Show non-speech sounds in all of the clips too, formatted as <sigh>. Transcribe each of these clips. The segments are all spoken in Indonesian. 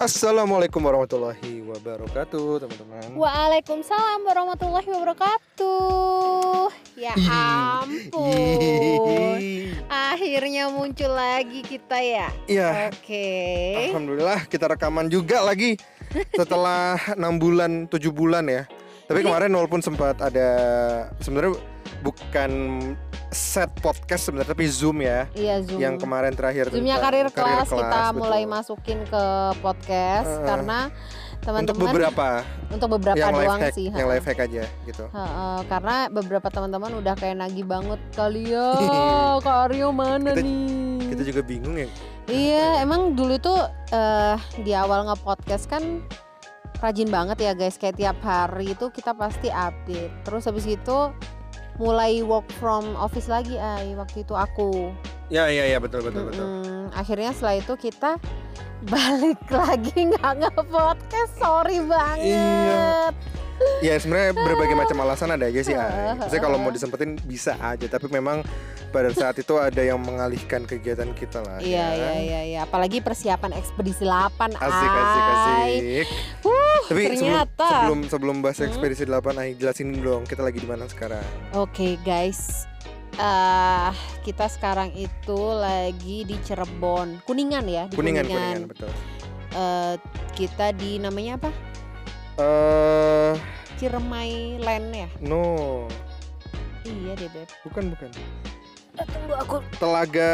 Assalamualaikum warahmatullahi wabarakatuh, teman-teman. Waalaikumsalam warahmatullahi wabarakatuh. Ya ampun. Akhirnya muncul lagi kita ya. Iya, Oke. alhamdulillah kita rekaman juga lagi <laughs> setelah enam bulan, tujuh bulan ya. Tapi kemarin walaupun sempat ada sebenarnya bukan set podcast sebenarnya tapi Zoom ya. Iya Zoom. Yang kemarin terakhir Zoomnya karir, kelas, kita betul. mulai masukin ke podcast Heeh. karena untuk teman-teman beberapa untuk beberapa yang doang hack, sih. yang ha. live hack aja gitu. Heeh, karena beberapa teman-teman udah kayak nagih banget kali ya. <laughs> Kak Aryo mana Kita- nih? Kita juga bingung ya. Iya, emang dulu tuh eh di awal nge-podcast kan rajin banget ya guys. Kayak tiap hari itu kita pasti update. Terus habis itu mulai work from office lagi ay waktu itu aku. Ya iya iya betul betul betul. Mm-mm. Akhirnya setelah itu kita <laughs> balik lagi nggak nge-podcast. Sorry banget. Ya sebenarnya berbagai macam <laughs> alasan ada aja sih. Ay. Heeh, Maksudnya kalau mau disempetin bisa aja, tapi memang pada saat itu ada yang mengalihkan kegiatan kita lah. Iya ya. iya iya iya. Apalagi persiapan ekspedisi 8 Asik asik ay. asik. Wuh, Tapi sebelum ternyata. sebelum sebelum bahas Hmm. ekspedisi 8 Ay jelasin dulu dong kita lagi di mana sekarang. Oke guys, eh kita sekarang itu lagi di Cirebon, Kuningan ya, di Kuningan Kuningan. Kuningan betul. Eh, kita di namanya apa? Eh Ciremai Land ya? no, Iya deh beb. bukan bukan. Eh, tunggu aku. Telaga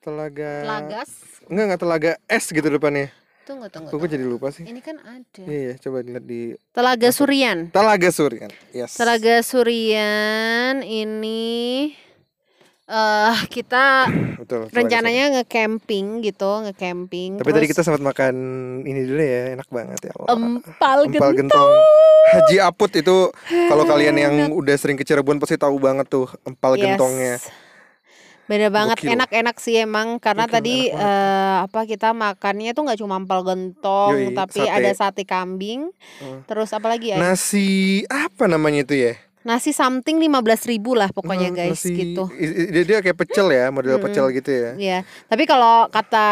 Telaga Lagas. Enggak enggak telaga S gitu depannya. Tunggu tunggu. Tunggu. jadi lupa sih. Ini kan ada. Iya, iya, coba dilihat di Telaga Surian. Telaga Surian. Yes. Telaga Surian ini eh kita <clears throat> Betul. Rencananya nge-camping gitu, nge-camping. Tapi tadi Terus kita sempat makan ini dulu ya, enak banget ya Allah. empal, Empal gentong. gentong. Haji Aput itu kalau kalian yang udah sering ke Cirebon pasti tahu banget tuh empal Yes. gentongnya. Beda banget, enak-enak sih emang karena Gokil, tadi eh, apa kita makannya tuh nggak cuma empal gentong, Yoi, tapi sate. ada sate kambing. Hmm. Terus apa lagi ya? Nasi apa namanya itu ya? Nasi something 15.000 ribu lah pokoknya Hmm, guys nasi- gitu. Dia, dia kayak pecel ya, model Mm-mm. pecel gitu ya. Ya, tapi kalau kata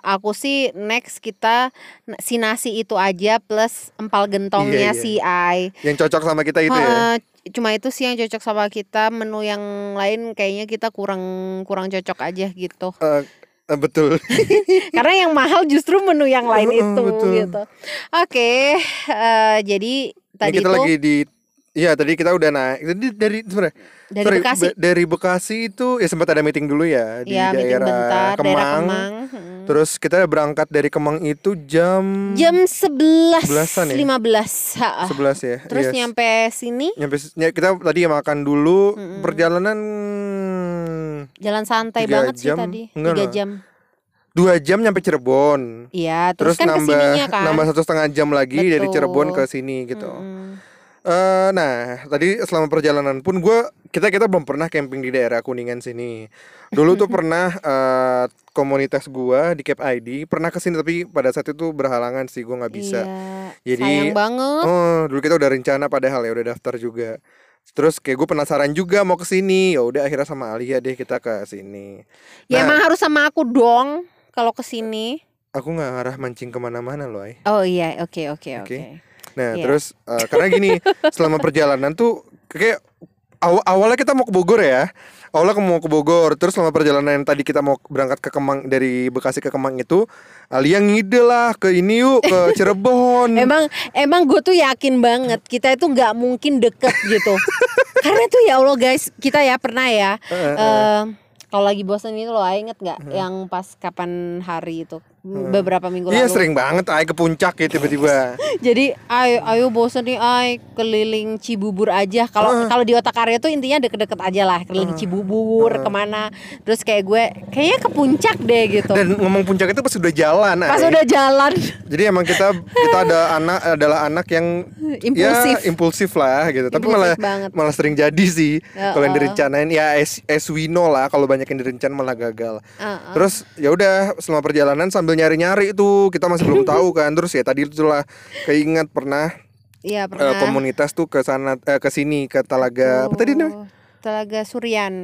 aku sih next kita si nasi itu aja plus empal gentongnya Iya, iya. si Ai. Yang cocok sama kita itu ya. Heeh, cuma itu sih yang cocok sama kita. Menu yang lain kayaknya kita kurang kurang cocok aja gitu. Eh, eh, betul. <laughs> Karena yang mahal justru menu yang lain Heeh, itu betul. gitu. Oke, eh, jadi tadi kita itu lagi di Iya tadi kita udah naik. Jadi dari sebenarnya dari sorry, Bekasi. be- dari Bekasi itu ya sempat ada meeting dulu ya di ya, meeting daerah bentar, Kemang. daerah Kemang. Mm. Terus kita berangkat dari Kemang itu jam Jam 11 Sebelasan ya? 15. ha-ah. 11 ya. Terus Yes. nyampe sini nyampe ya, kita tadi makan dulu Mm-mm. perjalanan jalan santai banget sih jam? tadi. Enggak Tiga jam. dua jam nyampe Cirebon Iya, terus, terus, kan nambah kan. nambah satu setengah jam lagi dari Betul. Cirebon ke sini gitu Mm-mm. Eh, nah tadi selama perjalanan pun gue kita kita belum pernah camping di daerah kuningan sini dulu tuh <laughs> pernah eh, komunitas gua di Cape ID pernah ke sini tapi pada saat itu berhalangan sih gua nggak bisa Iya. Jadi, sayang banget. Oh, dulu kita udah rencana padahal ya udah daftar juga. Terus kayak gue penasaran juga mau ke sini. Ya udah akhirnya sama Alia deh kita ke sini. ya nah. emang harus sama aku dong kalau ke sini. Aku nggak arah mancing ke mana-mana loh, Ay. Oh iya, oke oke Oke. oke. Nah, Iya. terus eh, karena gini, selama perjalanan tuh kayak aw- awalnya kita mau ke Bogor ya. Awalnya mau ke Bogor, terus selama perjalanan yang tadi kita mau berangkat ke Kemang dari Bekasi ke Kemang itu, Alia ngide lah ke ini yuk ke <laughs> Cirebon. Emang emang gue tuh yakin banget kita itu nggak mungkin deket gitu. <laughs> Karena tuh ya Allah guys, kita ya pernah ya. Heeh, eh kalau lagi bosan itu lo inget nggak yang pas kapan hari itu beberapa minggu Iya lalu. sering banget ay ke puncak ya tiba-tiba. <laughs> Jadi ayo ayo bosan nih ay keliling Cibubur aja. Kalau kalau di otak Arya tuh intinya deket-deket aja lah keliling Cibubur ke mana. Terus kayak gue kayaknya ke puncak deh gitu. Dan ngomong puncak itu pas udah jalan. Pas udah jalan Jadi emang kita kita ada anak adalah anak yang <laughs> impulsif. ya impulsif lah gitu. Tapi Impulsif malah banget. malah sering jadi sih Ya, kalau yang uh. direncanain ya as, as we know lah kalau banyak yang direncanain malah gagal. Uh-uh. Terus ya udah selama perjalanan sambil nyari-nyari itu kita masih belum tahu kan. Terus ya tadi itulah keinget pernah Iya eh, pernah. komunitas tuh ke sana eh, ke sini ke Talaga apa tadi namanya? Oh, Telaga Surian.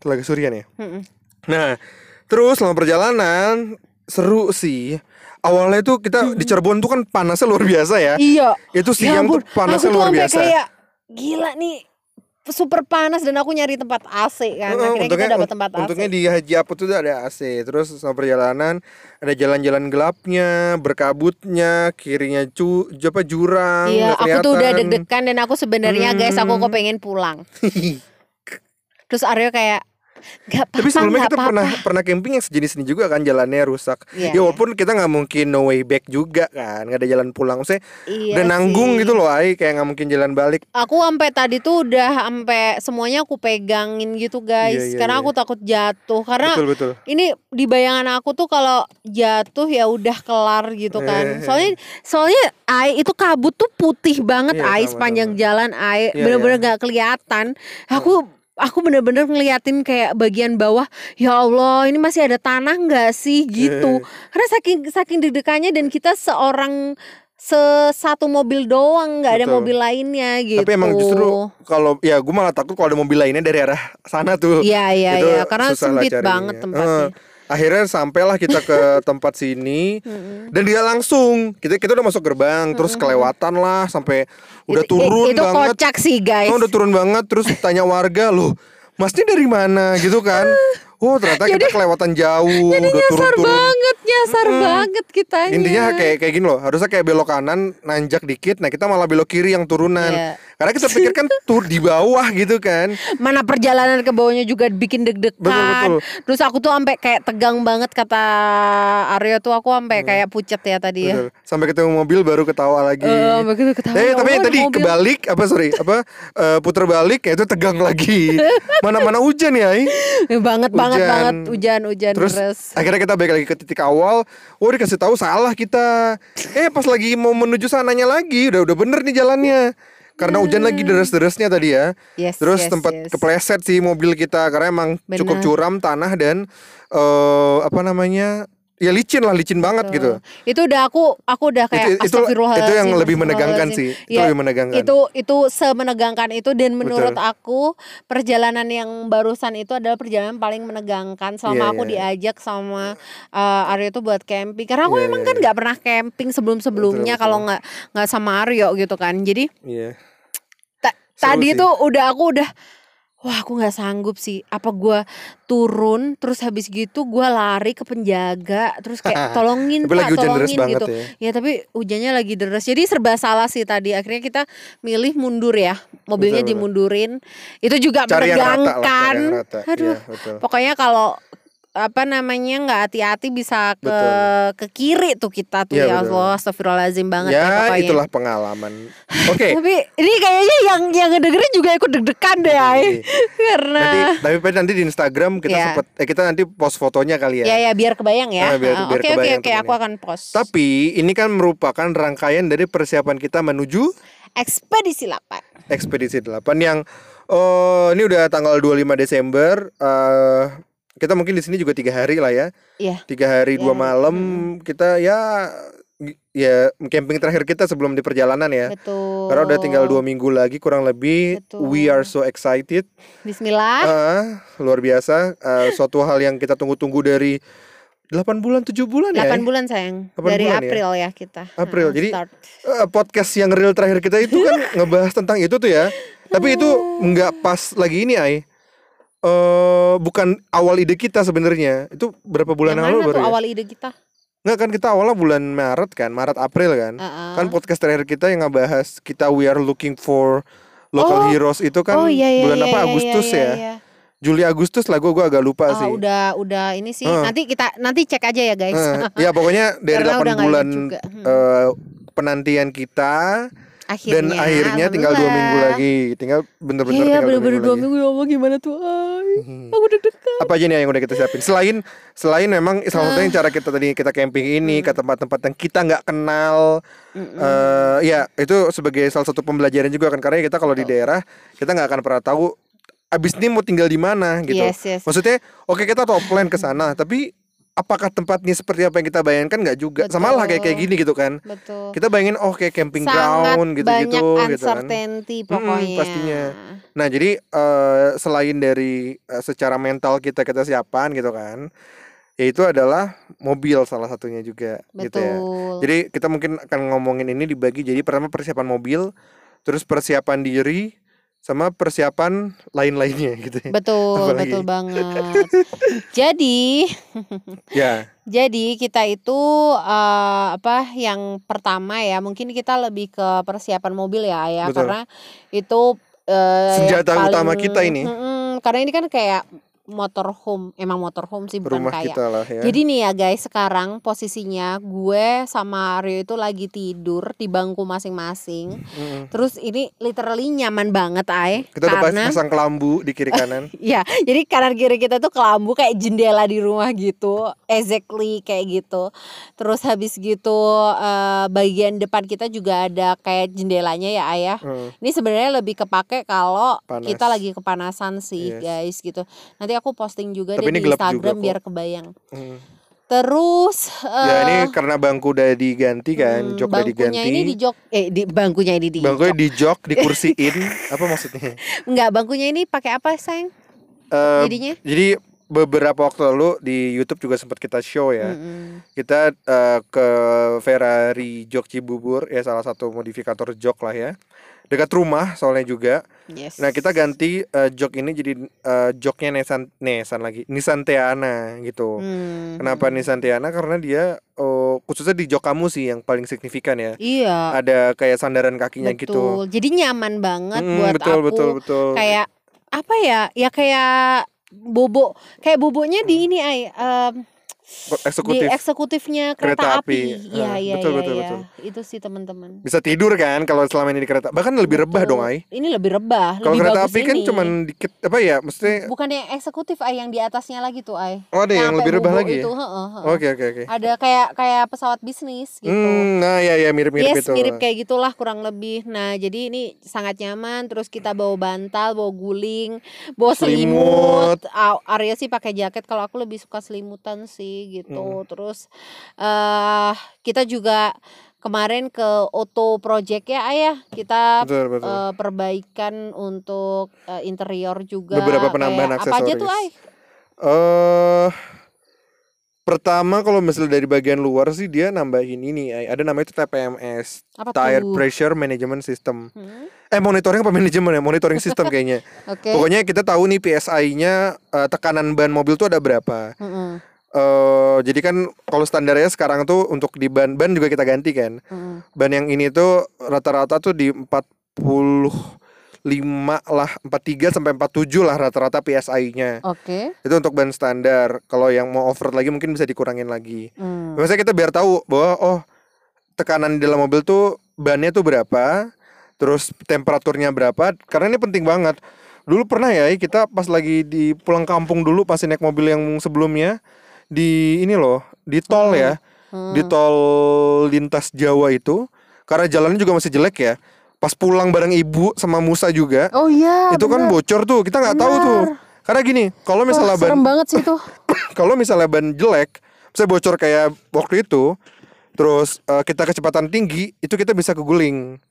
Telaga Surian ya. Mm-mm. Nah, terus selama perjalanan seru sih. Awalnya tuh kita di Cirebon tuh kan panasnya luar biasa ya. Iya. Itu Ya siang ampun, tuh panasnya luar biasa. kayak gila nih super panas dan aku nyari tempat AC kan. Heeh, Akhirnya kita dapat tempat AC. untungnya di Haji Apot tuh ada AC. Terus sama perjalanan ada jalan-jalan gelapnya, berkabutnya, kirinya cu, apa jurang. Iya, aku tuh udah deg-degan dan aku sebenarnya guys aku kok Hmm. pengen pulang. <laughs> Terus Aryo kayak Gak apa-apa, Tapi sebelumnya nggak kita apa-apa." pernah pernah camping yang sejenis ini juga kan jalannya rusak. Iya, ya walaupun kita nggak mungkin no way back juga kan, nggak ada jalan pulang. Saya Iya udah nanggung sih. gitu loh, ay kayak nggak mungkin jalan balik. Aku sampai tadi tuh udah sampai semuanya aku pegangin gitu guys, Iya, iya, karena iya. aku takut jatuh. Karena Betul betul. ini di bayangan aku tuh kalau jatuh ya udah kelar gitu Eh. kan. Soalnya soalnya ai itu kabut tuh putih banget Iya, sama, sepanjang sama. jalan ai Iya, bener-bener iya. gak kelihatan. Aku aku bener-bener ngeliatin kayak bagian bawah ya Allah ini masih ada tanah nggak sih gitu. Eh. Karena saking saking deg-degannya dan kita seorang se satu mobil doang nggak ada mobil lainnya gitu. Tapi emang justru kalau ya gue malah takut kalau ada mobil lainnya dari arah sana tuh. Iya iya iya karena sempit banget tempatnya. Eh, akhirnya sampailah kita ke <laughs> tempat sini dan dia langsung kita kita udah masuk gerbang terus kelewatan lah sampai udah Itu- i- turun itu banget. kocak sih guys. Oh, udah turun banget terus tanya warga loh masnya dari mana gitu kan <laughs> oh ternyata kita kelewatan jauh Jadi udah nyasar turun-turun banget, nyasar Mm-mm. banget kitanya. intinya kayak kayak gini loh harusnya kayak belok kanan nanjak dikit nah kita malah belok kiri yang turunan Iya. Karena kita pikir kan tur di bawah gitu kan mana perjalanan ke bawahnya juga bikin deg-degan. Betul, betul. Terus aku tuh sampai kayak tegang banget kata Aryo tuh aku sampai kayak pucet ya tadi ya. Betul. sampai ketemu mobil baru ketawa lagi begitu ketawa. Eh tapi ada tadi mobil. kebalik apa sorry apa eh, puter balik ya itu tegang lagi mana mana hujan ya Ai? Eh, <laughs> banget banget Hujan. banget hujan hujan Terus deras. akhirnya kita balik lagi ke titik awal. Oh dikasih tahu salah kita. Eh pas lagi mau menuju sananya lagi udah udah bener nih jalannya. Karena hujan lagi deras-derasnya tadi ya. Yes, Terus yes, tempat yes. kepleset sih mobil kita karena emang cukup Benar. curam tanah dan eh apa namanya? Ya licin lah, licin banget gitu. Itu udah aku aku udah kayak Itu- itu- itu yang lebih menegangkan sih. Itu Ya, lebih menegangkan. Itu itu semenegangkan itu dan menurut aku perjalanan yang barusan itu adalah perjalanan paling menegangkan Iya, selama aku iya. diajak sama uh, Aryo itu buat camping. Karena aku Iya, emang iya, kan iya. nggak pernah camping sebelum-sebelumnya Betul, kalau nggak nggak sama Aryo gitu kan. Jadi Iya. ta- Seru tadi sih. tuh udah aku udah Wah aku nggak sanggup sih Apa gua turun Terus habis gitu gua lari ke penjaga Terus kayak <laughs> tolongin pak lagi hujan deras Tolongin banget gitu ya. Ya tapi hujannya lagi deras Jadi serba salah sih tadi Akhirnya kita milih mundur ya Mobilnya Betul, betul. dimundurin Itu juga Cari yang rata lah, menegangkan cari yang rata. Aduh betul. Pokoknya kalau apa namanya nggak hati-hati bisa ke Betul. ke kiri tuh kita tuh Iya, ya betul. Allah astagfirullahaladzim banget ya, Ya, pokoknya. itulah pengalaman. <laughs> Oke. Tapi ini kayaknya yang yang ngedengerin juga ikut deg-degan deh ay. <laughs> Karena Nanti tapi nanti di Instagram kita Iya. sempet eh kita nanti post fotonya kali ya. ya ya biar kebayang Ah, ya. Ah, biar Oke oke oke aku akan post. Tapi ini kan merupakan rangkaian dari persiapan kita menuju Ekspedisi 8. ekspedisi 8 yang oh ini udah tanggal 25 Desember eh kita mungkin di sini juga tiga hari lah ya. Iya. Tiga hari dua Ya, malam kita ya ya camping terakhir kita sebelum di perjalanan ya. Betul. Karena udah tinggal dua minggu lagi kurang lebih. Betul. We are so excited. Bismillah. Ah, luar biasa. Eh, suatu hal yang kita tunggu-tunggu dari 8 bulan 7 bulan ya. 8 bulan sayang. Delapan Dari bulan ya? April ya, kita. April. Jadi, start. Eh, podcast yang real terakhir kita itu kan <laughs> ngebahas tentang itu tuh ya. Tapi itu nggak pas lagi ini ay. Eh bukan awal ide kita sebenarnya. Itu berapa bulan yang lalu baru ya? awal ide kita? Nggak kan kita awalnya bulan Maret kan, Maret April kan. Ah, ah. Kan podcast terakhir kita yang ngebahas kita we are looking for local Oh. heroes itu kan oh iya iya bulan iya, apa iya, Agustus iya, ya. iya. Juli Agustus lah gue gua agak lupa Ah, sih. udah udah ini sih. Ah. Nanti kita nanti cek aja ya guys. Eh, ya pokoknya <laughs> dari Karena 8 udah nggak inget bulan. Hmm. eh, penantian kita dan akhirnya tinggal dua minggu lagi. Tinggal bener-bener Iya tinggal dua bener-bener minggu dua minggu. Ya Allah gimana tuh? Ay Hmm. Aku deg-degan apa aja nih yang udah kita siapin? Selain selain memang salah satunya Ah. cara kita tadi kita camping ini Hmm. ke tempat-tempat yang kita nggak kenal eh ya itu sebagai salah satu pembelajaran juga kan. Karena kita kalau di daerah kita nggak akan pernah tahu abis ini mau tinggal di mana gitu. Yes yes. Maksudnya oke kita top plan ke sana tapi apakah tempatnya seperti apa yang kita bayangkan nggak juga sama lah kayak kayak Betul. gini gitu kan Betul kita bayangin oh kayak camping Sangat ground gitu gitu gitu kan pokoknya pastinya. Nah, jadi eh, selain dari eh, secara mental kita kita siapan gitu kan. yaitu adalah mobil salah satunya juga gitu ya. Betul. Jadi kita mungkin akan ngomongin ini dibagi jadi pertama persiapan mobil, terus persiapan diri sama persiapan lain-lainnya <laughs> gitu ya. Betul, Apalagi? betul <laughs> banget. Jadi, <laughs> Ya, jadi kita itu eh, apa yang pertama ya, mungkin kita lebih ke persiapan mobil ya, ya Betul. karena itu yang Senjata utama paling- kita ini. Mm-mm, karena ini kan kayak motorhome, emang motorhome sih bukan rumah kayak. kita lah ya. Jadi nih ya guys, sekarang posisinya gue sama Aryo itu lagi tidur di bangku masing-masing. Mm-mm. Terus ini literally nyaman banget ay Kita udah pas- karena pasang kelambu di kiri kanan. <laughs> Ya, jadi kanan kiri kita tuh kelambu kayak jendela di rumah gitu, exactly kayak gitu. Terus habis gitu eh, bagian depan kita juga ada kayak jendelanya ya ayah. Mm. Ini sebenarnya lebih kepake kalau Panas. kita lagi kepanasan sih Yes. guys gitu. Nanti aku posting juga Tapi deh ini di juga Instagram kok. biar kebayang. Mm. Terus Ya eh, ini karena bangku udah diganti kan, hmm, jok udah bangkunya diganti. ini di jok eh di bangkunya ini di Bangkunya jok. di jok, dikursiin. apa maksudnya? <laughs> Enggak, bangkunya ini pakai apa, sayang? Eh, Jadinya? jadi beberapa waktu lalu di YouTube juga sempat kita show ya. Mm-mm. Kita eh, ke Ferrari Jok Cibubur ya salah satu modifikator jok lah ya. Dekat rumah soalnya juga. Yes. Nah, kita ganti eh, jok ini jadi eh, joknya Nissan Nissan lagi. Nissan Teana gitu. Hmm. Kenapa Nissan Teana? Karena dia oh, khususnya di jok kamu sih yang paling signifikan ya. Iya. Ada kayak sandaran kakinya gitu. betul. Jadi nyaman banget Mm, buat betul, aku. betul betul Kayak apa ya? Ya kayak bobo. Kayak bobonya di ini ay em, di eksekutif. eksekutifnya kereta, Kereta api. api. Iya, Eh, iya, betul, iya, betul, iya. betul. Itu sih teman-teman. Bisa tidur kan kalau selama ini di kereta. Bahkan lebih rebah Betul. dong, Ai. Ini lebih rebah, Kalau kereta api kan ini. cuman dikit apa ya? Mesti bukan yang eksekutif ay yang di atasnya lagi tuh ay. oh ada yang sampai lebih rebah lagi ya? Itu. Oke, oke, oke. Ada kayak kayak pesawat bisnis gitu. Hmm, nah ya ya mirip-mirip yes, itu. mirip kayak gitulah kurang lebih. Nah, jadi ini sangat nyaman. Terus kita bawa bantal, bawa guling, bawa Selimut. selimut. Arya sih pakai jaket. Kalau aku lebih suka selimutan sih gitu. Hmm. Terus eh kita juga kemarin ke Auto Project ya, Ayah. Kita Betul, betul. eh, perbaikan untuk eh, interior juga. Beberapa penambahan Kayak Apa aja tuh, Ay? aksesoris. Eh pertama kalau misalnya dari bagian luar sih dia nambahin ini, Ai. ada namanya itu TPMS, Apa Tire tuh? Pressure Management System. Hmm, Eh monitoring apa manajemen ya? Monitoring system kayaknya. <laughs> Oke. Pokoknya kita tahu nih PSI-nya eh, tekanan ban mobil tuh ada berapa. Mm-mm, eh jadi kan kalau standarnya sekarang tuh untuk di ban ban juga kita ganti kan. mm-mm. Ban yang ini tuh rata-rata tuh di 45 lah, 43 sampai 47 lah rata-rata PSI-nya. Oke. Itu untuk ban standar. Kalau yang mau off-road lagi mungkin bisa dikurangin lagi. Hmm. Maksudnya kita biar tahu bahwa oh tekanan di dalam mobil tuh bannya tuh berapa, terus temperaturnya berapa. Karena ini penting banget. Dulu pernah ya kita pas lagi di pulang kampung dulu pas naik mobil yang sebelumnya di ini loh, di tol ya, Hmm. di tol lintas Jawa itu. Karena jalannya juga masih jelek ya. Pas pulang bareng ibu sama Musa juga, Oh iya. itu kan bener. bocor tuh. Kita nggak tahu tuh. Karena gini, kalau misalnya Wah, ban serem banget sih itu. <coughs> kalau misalnya ban jelek, bisa bocor kayak waktu itu, terus eh, kita kecepatan tinggi, itu kita bisa keguling.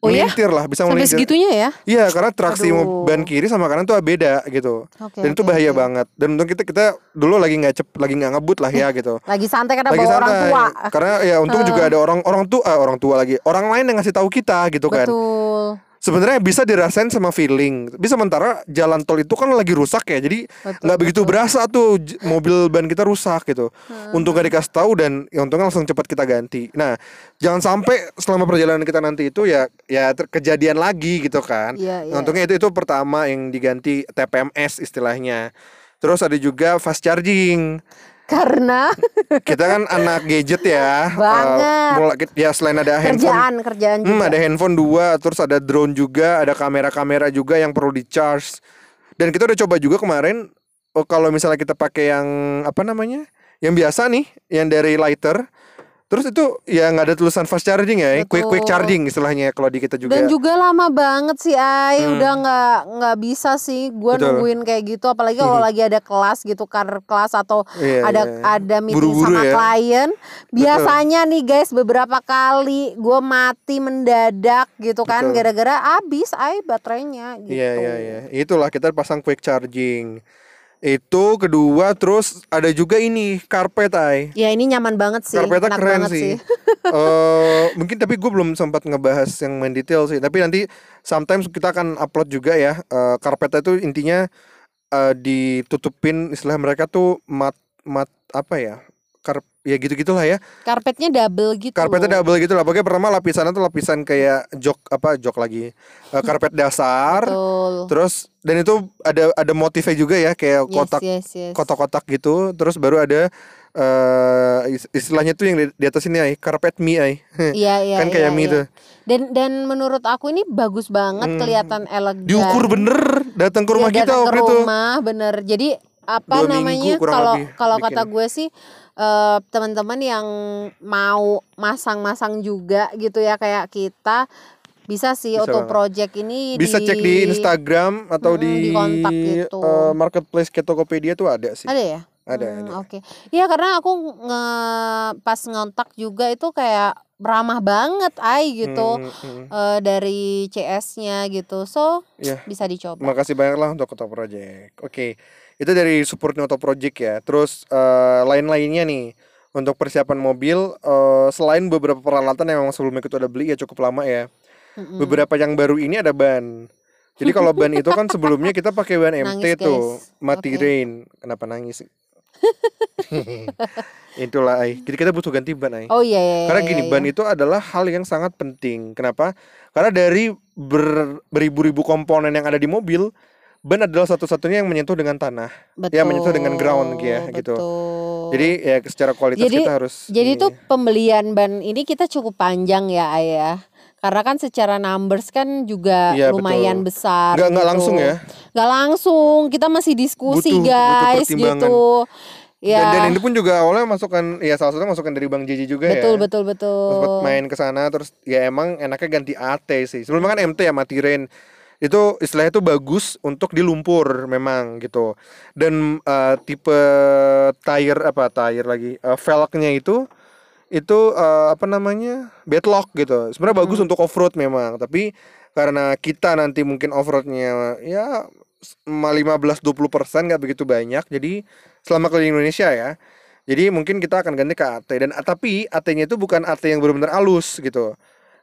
Oh ya? Melintir lah, bisa Sampai melintir. segitunya ya? Iya, karena traksi Aduh. ban kiri sama kanan tuh beda gitu. Oke. Dan itu bahaya oke. banget. Dan untung kita kita dulu lagi nggak cep, lagi nggak ngebut lah ya gitu. Lagi santai karena lagi bawa orang santai. tua. Karena ya untung juga ada orang orang tua eh, orang tua lagi. Orang lain yang ngasih tahu kita gitu kan. Betul. Sebenarnya bisa dirasain sama feeling. Bisa sementara jalan tol itu kan lagi rusak ya. Jadi nggak begitu betul. berasa tuh mobil ban kita rusak gitu. Hmm. Untung gak dikasih tahu dan ya untungnya langsung cepat kita ganti. Nah, jangan sampai selama perjalanan kita nanti itu ya ya kejadian lagi gitu kan. Iya, iya. Nah, untungnya itu itu pertama yang diganti TPMS istilahnya. Terus ada juga fast charging. Karena Kita kan <laughs> anak gadget ya. Banget. Mulai ya selain ada handphone kerjaan kerjaan juga. Hmm, ada handphone dua, terus ada drone juga, ada kamera-kamera juga yang perlu di charge. Dan kita udah coba juga kemarin, oh kalau misalnya kita pakai yang apa namanya, yang biasa nih, yang dari lighter, terus itu ya nggak ada tulisan fast charging ya, quick quick Betul. charging istilahnya kalau di kita juga. Dan juga lama banget sih Ay, Hmm. udah nggak nggak bisa sih gua Betul. nungguin kayak gitu apalagi kalau lagi ada kelas gitu kan kelas atau Iya, ada iya. ada meeting Buru-buru sama ya. klien. Biasanya nih guys beberapa kali gua mati mendadak gitu kan Betul. gara-gara habis Ay baterainya gitu. Iya iya iya. Itulah kita pasang quick charging. Itu kedua terus ada juga ini karpet ay. Ya ini nyaman banget sih. Karpetnya enak keren banget sih. <laughs> Eh, <laughs> mungkin tapi gue belum sempat ngebahas yang main detail sih. Tapi nanti sometimes kita akan upload juga ya. Eh, karpetnya itu intinya eh, ditutupin istilah mereka tuh mat mat apa ya? Karp ya gitu gitulah ya. Karpetnya double gitu. Karpetnya double gitu lah. Pokoknya pertama lapisannya tuh lapisan kayak jok apa jok lagi. Eh, <laughs> karpet dasar. Betul. Terus dan itu ada ada motifnya juga ya kayak Yes, kotak yes, yes. kotak-kotak gitu. Terus baru ada is- istilahnya tuh yang di, di atas ini ay, karpet mie ay. <laughs> Iya iya. kan kayak iya, mie iya. tuh. Dan dan menurut aku ini bagus banget Hmm. kelihatan elegan. Diukur bener datang ke rumah kita datang ke waktu itu. rumah bener. Jadi apa Dua namanya kalau kalau kata gue sih eh, teman-teman yang mau masang-masang juga gitu ya kayak kita bisa sih Bisa auto project ini Bisa cek di Instagram atau Mm, di, di kontak gitu. eh, marketplace kayak Tokopedia tuh ada sih. ada ya Ada, Hmm, ada. oke Iya karena aku nge pas ngontak juga itu kayak ramah banget ay gitu Hmm, hmm. eh, dari CS-nya gitu so Iya. bisa dicoba Makasih banyak lah untuk Auto Project. Oke, itu dari support Auto Project ya. Terus eh, lain-lainnya nih untuk persiapan mobil eh, selain beberapa peralatan yang memang sebelumnya kita udah beli ya cukup lama ya. Mm-mm. Beberapa yang baru ini ada ban. Jadi kalau ban itu kan sebelumnya kita pakai ban <laughs> MT Nangis, tuh, guys. mati Oke. rain. Kenapa nangis? <laughs> Itulah ay. Jadi kita butuh ganti ban ay. oh iya iya Karena iya, gini, iya. ban itu adalah hal yang sangat penting. Kenapa? Karena dari ber- beribu-ribu komponen yang ada di mobil, ban adalah satu-satunya yang menyentuh dengan tanah. ya, menyentuh dengan ground ya, gitu. betul. Jadi ya secara kualitas Jadi- kita harus Jadi ini. tuh pembelian ban ini kita cukup panjang ya ayah. Karena kan secara numbers kan juga Iya, lumayan betul. besar. nggak gitu. langsung ya. Nggak langsung. Kita masih diskusi Butuh- butuh guys pertimbangan. gitu. Ya. Dan, dan ini pun juga awalnya masukan ya salah satunya masukan dari Bang Jiji juga betul ya. betul betul. Sempat main ke sana terus ya emang enaknya ganti AT sih. Sebelumnya kan MT ya mati rain. Itu istilahnya itu bagus untuk di lumpur memang gitu. Dan eh, tipe tire apa tire lagi eh, velgnya itu itu eh, apa namanya bedlock gitu. Sebenarnya bagus Hmm. untuk off road memang, tapi karena kita nanti mungkin off roadnya ya 15-20% nggak begitu banyak, jadi selama keliling Indonesia ya. Jadi mungkin kita akan ganti ke AT dan tapi AT-nya itu bukan AT yang benar-benar halus gitu.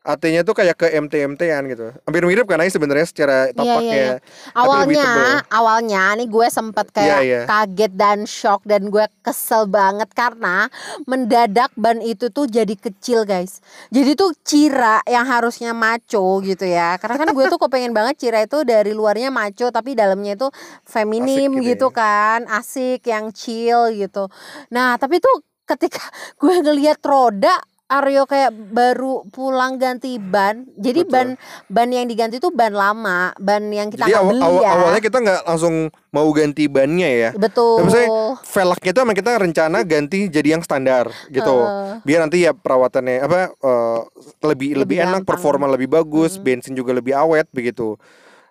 AT-nya tuh kayak ke MT-MT-an gitu. Hampir mirip kan Ais sebenarnya secara Iya, tapaknya. iya, iya. lebih Awalnya, awalnya nih gue sempat kayak Iya, iya. kaget dan shock dan gue kesel banget karena mendadak ban itu tuh jadi kecil guys. Jadi tuh Cira yang harusnya maco gitu ya. Karena kan gue tuh kepengen banget Cira itu dari luarnya maco tapi dalamnya itu feminim Asik gitu gitu, ya. kan, asik yang chill gitu. Nah tapi tuh ketika <laughs> gue ngelihat roda Aryo kayak baru pulang ganti ban, jadi Betul. ban ban yang diganti tuh ban lama, ban yang kita Jadi awal, beli awal- ya. awalnya kita nggak langsung mau ganti bannya ya. Betul. Tapi maksudnya velgnya itu emang kita rencana ganti jadi yang standar gitu. Heeh. Biar nanti ya perawatannya apa eh, lebih lebih, Lebih enak, gampang. performa lebih bagus, bensin juga lebih awet begitu.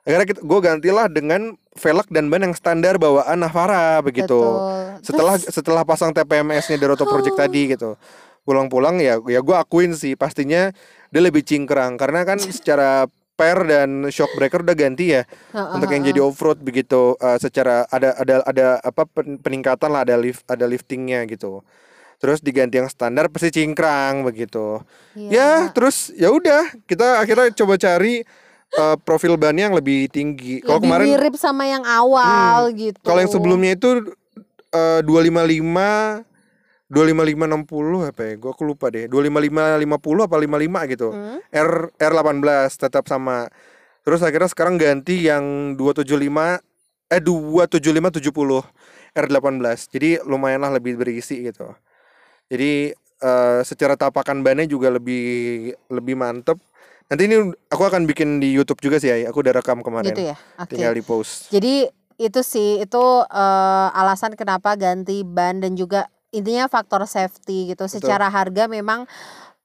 Akhirnya kita, gue gantilah dengan velg dan ban yang standar bawaan Navara begitu. Betul. Setelah Terus- setelah pasang TPMS-nya dari Auto Project tadi gitu. Pulang-pulang ya ya gue akuin sih. Pastinya dia lebih cingkrang. Karena kan <laughs> secara per dan shock breaker udah ganti ya untuk yang jadi off road begitu eh, secara ada ada ada apa pen- peningkatan lah ada lift ada liftingnya gitu. Terus diganti yang standar pasti cingkrang begitu. Ya Iya. terus ya udah kita akhirnya coba cari eh, profil bannya yang lebih tinggi. Kalau kemarin mirip sama yang awal gitu. kalau yang sebelumnya itu eh, 255 25560 apa ya gua aku lupa deh 25550 apa 55 gitu Hmm? R R18 tetap sama. Terus akhirnya sekarang ganti yang 275 eh 27570 R18. Jadi lumayan lah lebih berisi gitu. Jadi eh, secara tapakan bannya juga lebih lebih mantep. Nanti ini aku akan bikin di YouTube juga sih, Ai. aku udah rekam kemarin. Gitu ya. Oke. Tinggal di post. Jadi itu sih itu eh, alasan kenapa ganti ban dan juga intinya faktor safety gitu. Secara harga memang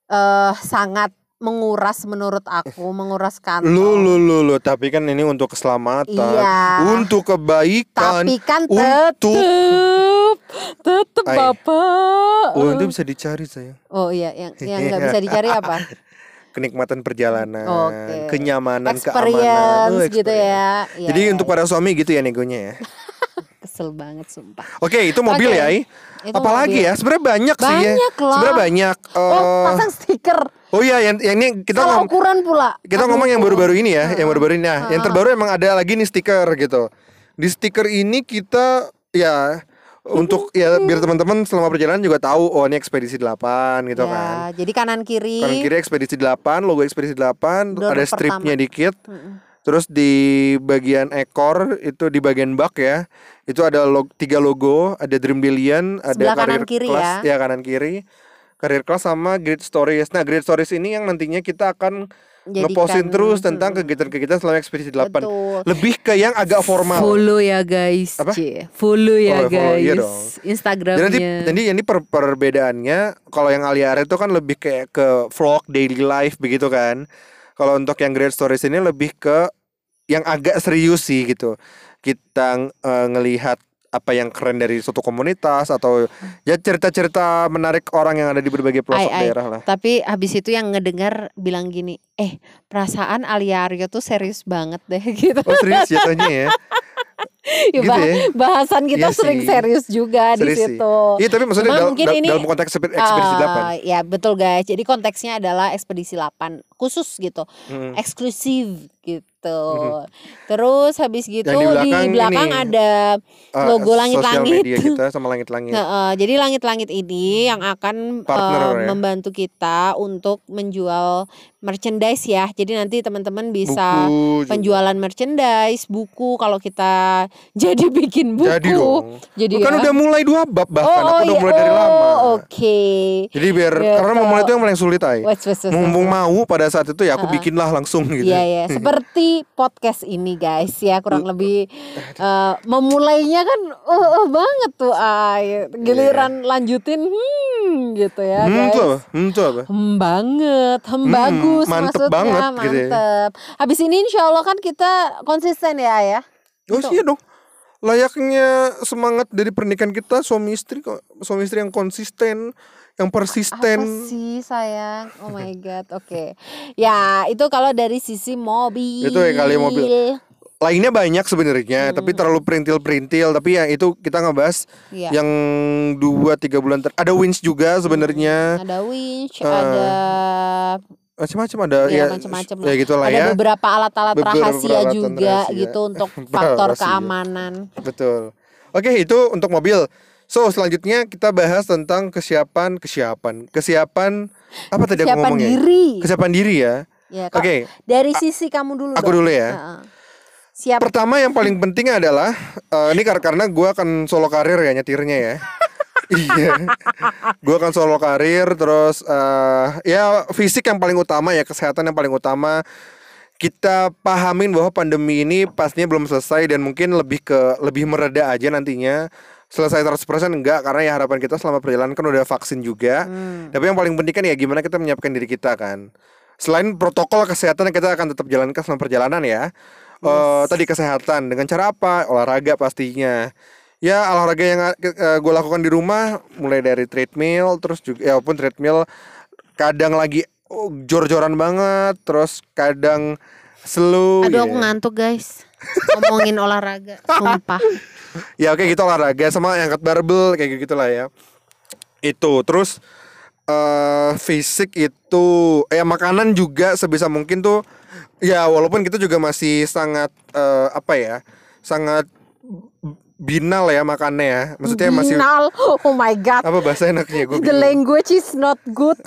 eh sangat menguras menurut aku, menguras kantong. Lu lu lu lu, tapi kan ini untuk keselamatan, Iya. untuk kebaikan. Tapi kan untuk- tetep tetep Ay. Bapak. Oh, itu bisa dicari sayang. Oh iya, yang yang nggak bisa dicari <laughs> apa? Kenikmatan perjalanan, Oke. kenyamanan, keamanan. Experience Oh, gitu experience. ya. Iya, Jadi iya, untuk iya. para suami gitu ya negonya ya. <laughs> kesel banget sumpah. Oke, itu mobil Oke, ya. Itu Apalagi mobil. ya? Sebenarnya banyak, sih ya. Banyak lah. Sebenarnya banyak. Oh, Eh, pasang stiker. oh iya, yang, yang ini kita Salah ngom- ukuran pula. kita Aduh. ngomong yang baru-baru ini ya, yang baru-baru ini. Nah, yang Ha-ha. terbaru emang ada lagi nih stiker gitu. Di stiker ini kita ya untuk ya biar teman-teman selama perjalanan juga tahu oh ini ekspedisi 8 gitu ya, kan. Jadi kanan kiri. Kanan kiri ekspedisi 8, logo ekspedisi 8, Door ada stripnya pertama. dikit. Mm-mm. Terus di bagian ekor itu di bagian bak ya, itu ada log, tiga logo, ada Dream Billion, ada Sebelah kanan Career kiri Class, ya kanan kiri, Career Class sama Great Stories. Nah Great Stories ini yang nantinya kita akan ngepostin Jadikan- terus tentang Mm-mm. kegiatan-kegiatan selama ekspedisi 8 Betul. Lebih ke yang agak formal. Follow ya guys. Apa? Cie. Follow Oh, ya follow, guys. iya dong. Instagramnya. Jadi nanti, jadi ini per, perbedaannya kalau yang Aliare itu kan lebih kayak ke vlog daily life begitu kan. Kalau untuk yang Great Stories ini lebih ke yang agak serius sih gitu. Kita eh, ngelihat apa yang keren dari suatu komunitas atau ya cerita-cerita menarik orang yang ada di berbagai pelosok ai. daerah lah. Tapi habis itu yang ngedengar bilang gini, eh perasaan Alia Aryo tuh serius banget deh <laughs> gitu. Oh serius jatuhnya ya. <laughs> Ya, gitu ya. Bahasan kita Iya sering sih. serius juga di Serius sih. situ. Iya tapi maksudnya Cuma dal- ini, dalam konteks eksped- ekspedisi Ah, ya betul guys. Jadi konteksnya adalah ekspedisi 8 khusus gitu, 8. Mm. eksklusif gitu. Terus habis gitu di belakang belakang ini, ada Eh, logo sosial langit-langit. media <laughs> kita sama langit-langit. Heeh, jadi langit-langit ini yang akan Partner eh, ya. membantu kita untuk menjual merchandise ya. Jadi nanti teman-teman bisa Buku juga. penjualan merchandise, buku kalau kita <laughs> jadi bikin buku. Jadi dong. Jadi Kan ya. udah mulai dua bab bahkan aku udah iya. mulai dari Oh, lama. Oke. Jadi biar Gitu. karena memulai itu yang paling sulit ay. Wes, wes, wes, Mumpung wes. mau pada saat itu ya aku Heeh. bikinlah langsung gitu. Iya ya, seperti podcast ini guys ya kurang lebih eh, memulainya kan uh, uh, banget tuh ay. Giliran lanjutin hmm gitu ya Hmm guys. apa? Hmm apa? Hmm banget, hmm, Hmm, bagus mantep maksudnya, banget gitu ya. mantep. Habis ini insya Allah kan kita konsisten ya ya. Oh iya dong. Layaknya semangat dari pernikahan kita suami istri kok suami istri yang konsisten, yang Apa persisten. sih sayang? Oh my god, oke. Ya itu kalau dari sisi mobil. Itu ya kali mobil. Lainnya banyak sebenarnya, tapi terlalu perintil-perintil. Tapi ya itu kita ngebahas Iya. yang dua tiga bulan ter ada winch juga sebenarnya. Ada winch, Eh, ada Macam-macam ada ya, ya, macam-macam ya gitu lah ada ya. beberapa alat-alat rahasia peralatan juga rahasia. gitu untuk <laughs> faktor Rahasia. keamanan. Betul. Oke, itu untuk mobil. So, selanjutnya kita bahas tentang kesiapan, kesiapan, kesiapan apa tadi aku Siapa ngomongnya? diri? Kesiapan diri ya. Ya, Oke, Kak, dari sisi kamu dulu aku dong. dulu ya. Heeh. Siap. pertama yang paling penting adalah eh, ini kar- karena gua akan solo karir ya nyetirnya ya. <laughs> iya, gua akan solo karir terus eh, ya fisik yang paling utama ya kesehatan yang paling utama. Kita pahamin bahwa pandemi ini pastinya belum selesai dan mungkin lebih ke lebih mereda aja nantinya. Selesai 100% enggak karena ya harapan kita selama perjalanan kan udah vaksin juga. Hmm. Tapi yang paling penting kan ya gimana kita menyiapkan diri kita kan. Selain protokol kesehatan yang kita akan tetap jalankan selama perjalanan ya. Eh, tadi kesehatan dengan cara apa? Olahraga pastinya. Ya olahraga yang gue lakukan di rumah mulai dari treadmill terus juga ya walaupun treadmill kadang lagi oh, jor-joran banget terus kadang slow Aduh ya. aku ngantuk guys. Ngomongin olahraga, <laughs> sumpah. Ya oke gitu olahraga sama angkat barbel kayak gitu lah ya. Itu terus eh fisik itu ya makanan juga sebisa mungkin tuh ya walaupun kita juga masih sangat eh, apa ya sangat binal ya makannya ya maksudnya masih Binal. Oh my god. apa bahasa enaknya gue The language is not good.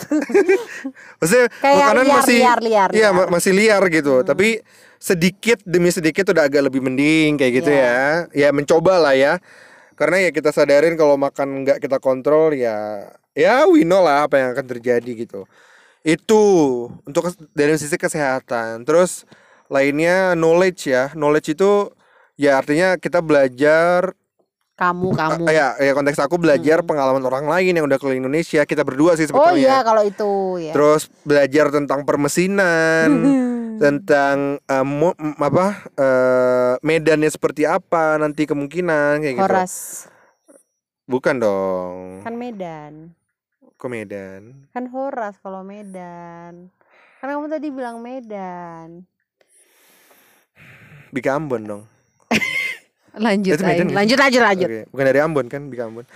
<laughs> maksudnya Kayak makanan liar, masih liar, liar, iya liar. Hmm. ma- masih liar gitu tapi sedikit demi sedikit udah agak lebih mending kayak gitu Iya. ya ya mencoba lah ya karena ya kita sadarin kalau makan nggak kita kontrol ya ya we know lah apa yang akan terjadi gitu itu untuk dari sisi kesehatan terus lainnya knowledge ya knowledge itu ya artinya kita belajar Kamu, kamu. Ah, ya ya konteks aku belajar pengalaman orang lain yang udah keliling Indonesia kita berdua sih Hmm. Oh sebetulnya iya kalau itu ya. terus belajar tentang permesinan <laughs> tentang eh, mo- m- apa eh, medannya seperti apa nanti kemungkinan kayak gitu Horas. bukan dong Kan Medan. ke Medan Kan Horas kalau Medan. Kan kamu tadi bilang Medan. di Ambon dong Lanjut, Itu Medan Ay. ya? lanjut, lanjut, lanjut. Oke, bukan dari Ambon kan, Bika Ambon.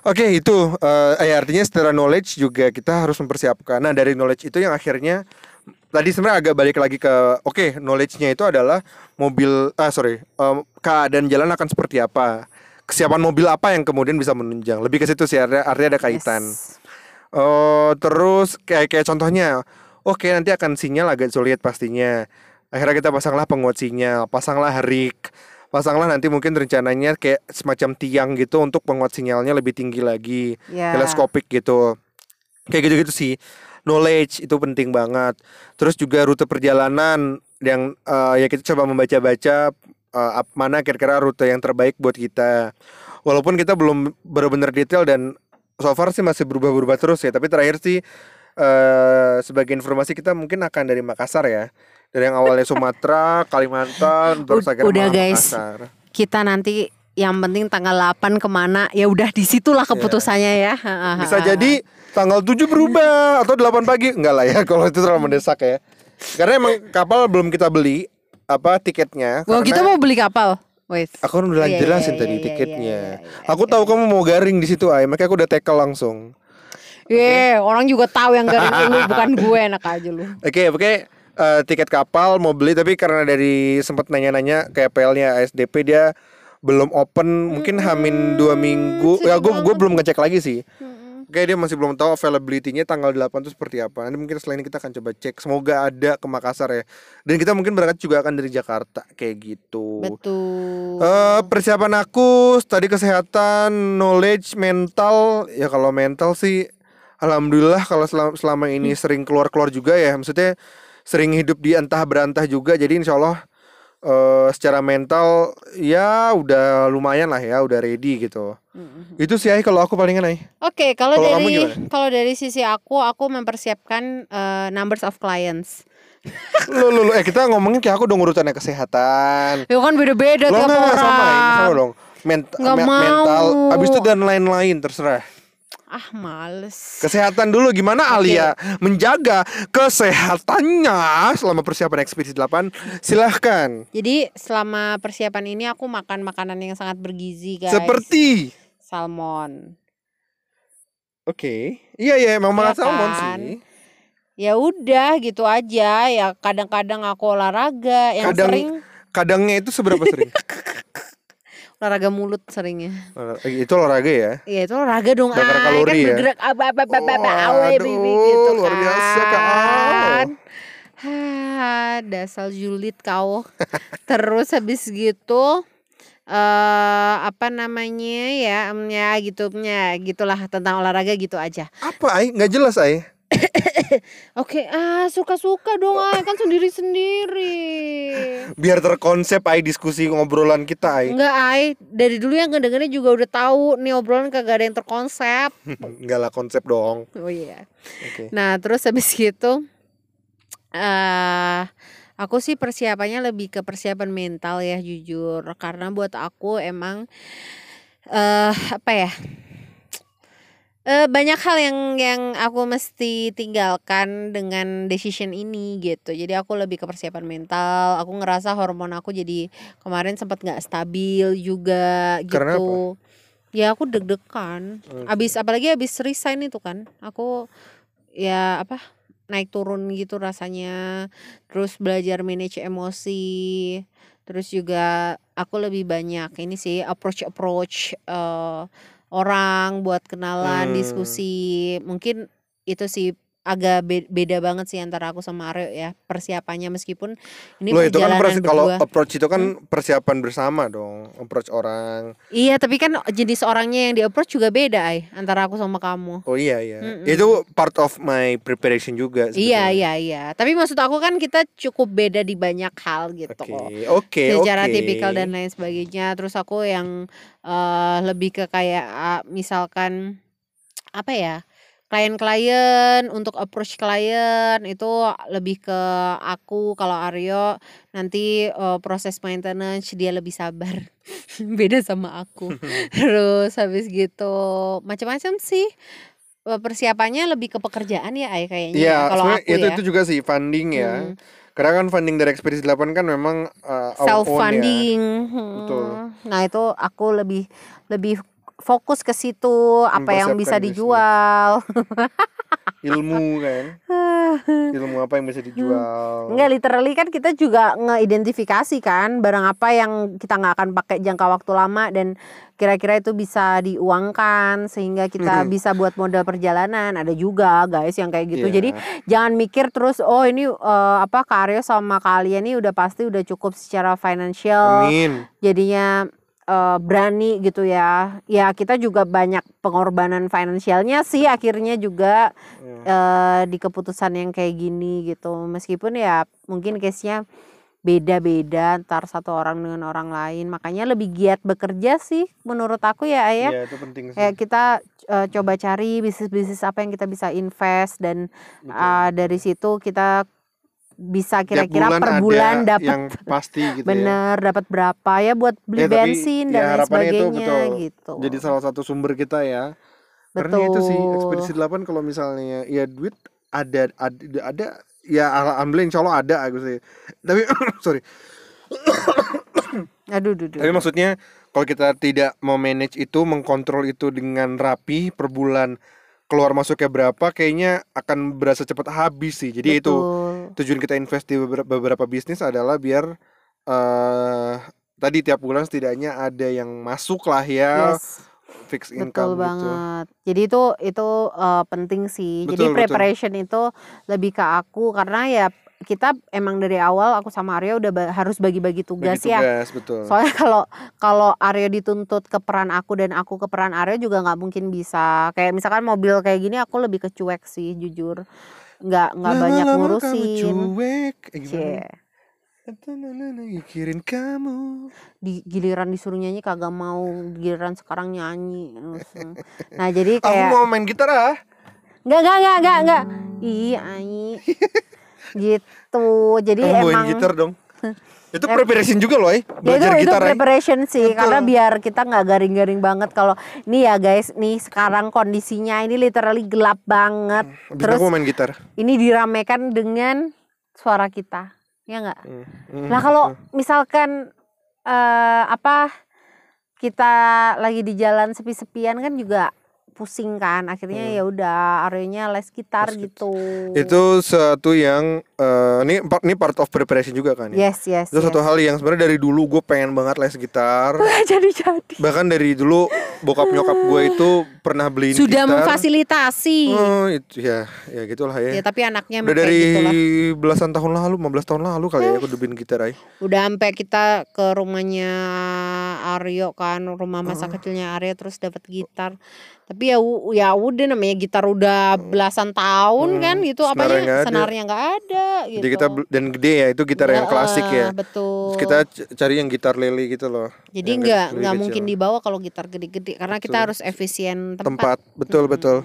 Oke, itu eh ya, artinya secara knowledge juga kita harus mempersiapkan. Nah, dari knowledge itu yang akhirnya tadi sebenarnya agak balik lagi ke oke, knowledge-nya itu adalah mobil ah sorry, em, keadaan jalan akan seperti apa. Kesiapan mobil apa yang kemudian bisa menunjang. Lebih ke situ sih artinya, artinya ada kaitan. Yes. Oh, terus kayak kayak contohnya, oke nanti akan sinyal agak sulit pastinya. Akhirnya kita pasanglah penguat sinyal, pasanglah rig, pasanglah nanti mungkin rencananya kayak semacam tiang gitu untuk penguat sinyalnya lebih tinggi lagi, Ya. teleskopik gitu. Kayak gitu-gitu sih. Knowledge itu penting banget. Terus juga rute perjalanan yang eh, ya kita coba membaca-baca ap- mana kira-kira rute yang terbaik buat kita. Walaupun kita belum benar-benar detail dan so far sih masih berubah-berubah terus ya. Tapi terakhir sih eh sebagai informasi kita mungkin akan dari Makassar ya. Dari yang awalnya Sumatera, Kalimantan, terus Ud- akhirnya udah, guys. Kita nanti yang penting tanggal 8 ke mana ya udah di situlah keputusannya ya. Bisa jadi tanggal 7 berubah atau 8 pagi enggak lah ya <laughs> kalau itu terlalu mendesak ya. Karena emang kapal belum kita beli apa tiketnya. Wah, karena kita mau beli kapal. Wait. Aku kan udah Iya, jelasin iya, tadi iya, tiketnya. iya, iya, iya, aku tahu kamu mau garing di situ ay, makanya aku udah tackle langsung. Ye, orang juga tahu yang garing lu bukan gue enak aja lu. Oke, oke. Eh, tiket kapal mau beli tapi karena dari sempat nanya-nanya kayak PL-nya ASDP dia belum open mungkin hamin dua minggu. Ya gue gue belum ngecek lagi sih. Oke dia masih belum tahu availability-nya tanggal 8 itu seperti apa. Nanti mungkin selain ini kita akan coba cek. Semoga ada ke Makassar ya. Dan kita mungkin berangkat juga akan dari Jakarta Kayak gitu. Betul. Eh, persiapan aku tadi kesehatan, knowledge, mental. Ya kalau mental sih, alhamdulillah kalau selama, selama ini sering keluar-keluar juga ya. Maksudnya sering hidup di entah berantah juga. Jadi insya Allah eh, secara mental ya udah lumayan lah ya, udah ready gitu. Itu sih kalau aku palingan. Oke, kalau Kalau dari kalau dari sisi aku, aku mempersiapkan eh, numbers of clients. <laughs> Lu, lu, lu, eh kita ngomongin kayak aku dong urutannya kesehatan. Ya kan beda-beda Lo tiap nggak orang. sama, sama dong. Ment- Nggak me- mau. mental, abis itu dan lain-lain terserah. Ah, males. Kesehatan dulu gimana Oke. Alia menjaga kesehatannya selama persiapan ekspedisi 8 silahkan Jadi selama persiapan ini aku makan makanan yang sangat bergizi, guys. seperti salmon. oke iya iya emang makan Iya salmon kan? sih Ya udah gitu aja. Ya kadang-kadang aku olahraga, yang Kadang- sering kadangnya itu seberapa sering <laughs> olahraga mulut seringnya. Eh, itu olahraga ya Ya itu olahraga dong, Bakar Ay, kalori kan ya? bergerak apa apa apa apa awe bibi gitu aduh, luar biasa, kan. Hah, dasar julid kau. <laughs> Terus habis gitu eh apa namanya ya ya gitu ya gitulah tentang olahraga gitu aja. apa ay nggak jelas ay <coughs> Oke, ah suka-suka dong, ay kan sendiri-sendiri. biar terkonsep ay diskusi ngobrolan kita ay Enggak, ay dari dulu yang ngedengerin juga udah tahu nih obrolan kagak ada yang terkonsep. <laughs> nggak lah konsep dong Oh iya. oke Nah, terus habis gitu eh aku sih persiapannya lebih ke persiapan mental ya jujur karena buat aku emang eh apa ya? Eh banyak hal yang yang aku mesti tinggalkan dengan decision ini gitu. Jadi aku lebih ke persiapan mental. Aku ngerasa hormon aku jadi kemarin sempat nggak stabil juga gitu. Karena apa? Ya aku deg-degan. Abis apalagi abis resign itu kan. Aku ya apa naik turun gitu rasanya. Terus belajar manage emosi. Terus juga aku lebih banyak ini sih approach approach eh orang buat kenalan Hmm. diskusi. Mungkin itu sih agak be- beda banget sih antara aku sama Aryo ya persiapannya meskipun ini Loh itu kan persi- kalau berdua. approach itu kan persiapan bersama dong approach orang Iya, tapi kan jenis orangnya yang di approach juga beda, ay, antara aku sama kamu. oh iya iya Mm-mm. itu part of my preparation juga Iya, sebetulnya. iya, iya. Tapi maksud aku kan kita cukup beda di banyak hal gitu Oke, kok. oke, Secara oke. tipikal dan lain sebagainya. Terus aku yang eh, lebih ke kayak ah, misalkan apa ya? Klien-klien untuk approach klien itu lebih ke aku kalau Aryo nanti eh, proses maintenance dia lebih sabar <laughs> beda sama aku <laughs> terus habis gitu macam-macam sih Eh, persiapannya lebih ke pekerjaan ya Ay kayaknya Iya, ya, kalau aku itu ya itu juga sih funding ya. Mm. Karena kan funding dari Ekspedisi 8 kan memang uh, self own ya. funding. Betul. Nah, itu aku lebih lebih fokus ke situ apa yang bisa dijual. <laughs> ilmu kan <laughs> ilmu apa yang bisa dijual Enggak literally kan kita juga ngeidentifikasi kan barang apa yang kita nggak akan pakai jangka waktu lama dan kira-kira itu bisa diuangkan sehingga kita bisa buat modal perjalanan. Ada juga guys yang kayak gitu. Iya. Jadi jangan mikir terus oh ini eh, apa Karyo sama kalian ini udah pasti udah cukup secara financial amin jadinya eh, berani gitu ya. Ya kita juga banyak pengorbanan finansialnya sih akhirnya juga eh, di keputusan yang kayak gini gitu. Meskipun ya mungkin case-nya beda-beda antar satu orang dengan orang lain. Makanya lebih giat bekerja sih menurut aku ya Ayah. Iya itu penting sih Kayak kita eh, coba cari bisnis-bisnis apa yang kita bisa invest dan Betul. ah, dari situ kita bisa kira-kira per ada bulan dapat yang pasti gitu ya bener dapat berapa ya buat beli Ya, tapi bensin ya dan lain harapannya itu sebagainya betul. gitu. jadi salah satu sumber kita ya karena itu sih Betul. ekspedisi 8 kalau misalnya ya duit ada ada, ada ya alhamdulillah insya Allah ada aku sih tapi <coughs> sorry <coughs> Aduh, duh, duh. tapi maksudnya kalau kita tidak mau manage itu mengkontrol itu dengan rapi per bulan keluar masuknya berapa kayaknya akan berasa cepat habis sih jadi itu Betul. tujuan kita invest di beberapa, beberapa bisnis adalah biar eh tadi tiap bulan setidaknya ada yang masuk lah ya Yes, fixed betul income gitu. banget. Jadi itu itu eh, penting sih. Jadi Betul, betul. preparation itu lebih ke aku karena ya kita emang dari awal aku sama Aryo udah ba- harus bagi-bagi tugas, Bagi ya. tugas betul. Soalnya kalau kalau Aryo dituntut ke peran aku dan aku ke peran Aryo juga nggak mungkin bisa. Kayak misalkan mobil kayak gini aku lebih kecuek sih jujur. Nggak nggak banyak Lama-lama kamu ngurusin. cuek. Eh, gimana? Mikirin kamu. Di giliran disuruh nyanyi kagak mau, giliran sekarang nyanyi. <laughs> Nah, jadi Aku kayak mau main gitar ah. Enggak, enggak, enggak, enggak, enggak. Ih, Ai. <laughs> gitu. Jadi Kamu emang gitar dong. <laughs> Itu preparation juga loh, eh. ya itu itu eh. preparation sih Betul. karena biar kita nggak garing-garing banget kalau nih ya guys nih sekarang kondisinya ini literally gelap banget Abis terus aku main gitar. ini diramaikan dengan suara kita ya nggak Hmm, hmm, Nah kalau hmm. misalkan eh apa kita lagi di jalan sepi-sepian kan juga pusing kan akhirnya Hmm. ya udah areanya les gitar Les gitu. itu satu yang eh, ini part ini part of preparation juga kan ya. Yes yes. Itu yes. satu hal yang sebenarnya dari dulu gue pengen banget les gitar. <laughs> jadi jadi. Bahkan dari dulu bokap nyokap gue itu pernah beliin Sudah gitar. memfasilitasi. Oh, itu ya, ya gitulah Ya ya. tapi anaknya Udah dari gitu belasan tahun lalu, 15 tahun lalu kali ya aku udah beliin gitar ay. Udah sampai kita ke rumahnya Aryo kan, rumah masa Oh. kecilnya Aryo terus dapat gitar. Tapi ya ya udah namanya gitar udah belasan tahun Hmm, kan gitu nggak ada. senarnya nggak ada gitu. Jadi kita dan gede ya, itu gitar yang klasik ya. Betul. Kita cari yang gitar lele gitu loh. Jadi nggak nggak mungkin dibawa kalau gitar gede-gede karena kita Betul. harus efisien tempat. tempat. Betul, Mm-mm. betul.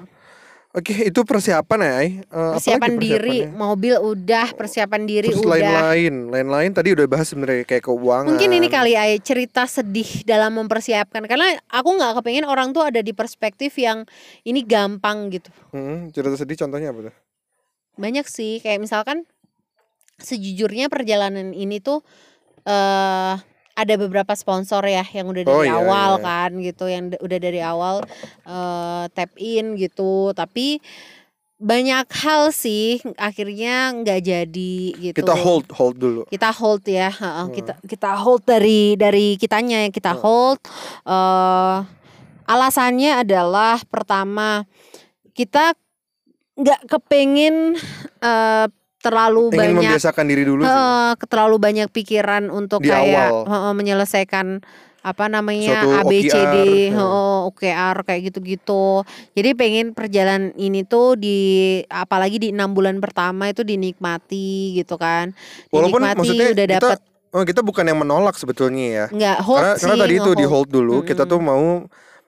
Oke, itu persiapan ya, Ay. Eh, apalagi Persiapan diri, mobil udah, persiapan diri Terus udah. lain-lain, lain-lain tadi udah bahas sebenarnya kayak keuangan. Mungkin ini kali ay cerita sedih dalam mempersiapkan karena aku nggak kepengen orang tuh ada di perspektif yang ini gampang gitu. Hmm, cerita sedih contohnya apa tuh? Banyak sih kayak misalkan sejujurnya perjalanan ini tuh eh ada beberapa sponsor ya yang udah dari Oh, iya, awal iya. kan gitu yang udah dari awal eh tap in gitu tapi banyak hal sih akhirnya nggak jadi gitu Kita hold, hold dulu. kita hold ya heeh, Hmm. kita kita hold dari dari kitanya yang kita Hmm. hold eh alasannya adalah pertama kita nggak kepengen eh, terlalu Ingin banyak membiasakan diri dulu sih. eh, terlalu banyak pikiran untuk Di kayak awal. heeh, menyelesaikan apa namanya Suatu A B C D OKR, ya. heeh, OKR kayak gitu-gitu. Jadi pengen perjalanan ini tuh di apalagi di enam bulan pertama itu dinikmati gitu kan. Walaupun Dinikmati maksudnya udah kita dapet Oh, kita bukan yang menolak sebetulnya ya. nggak hold karena, sih karena tadi itu di hold dulu, kita tuh mau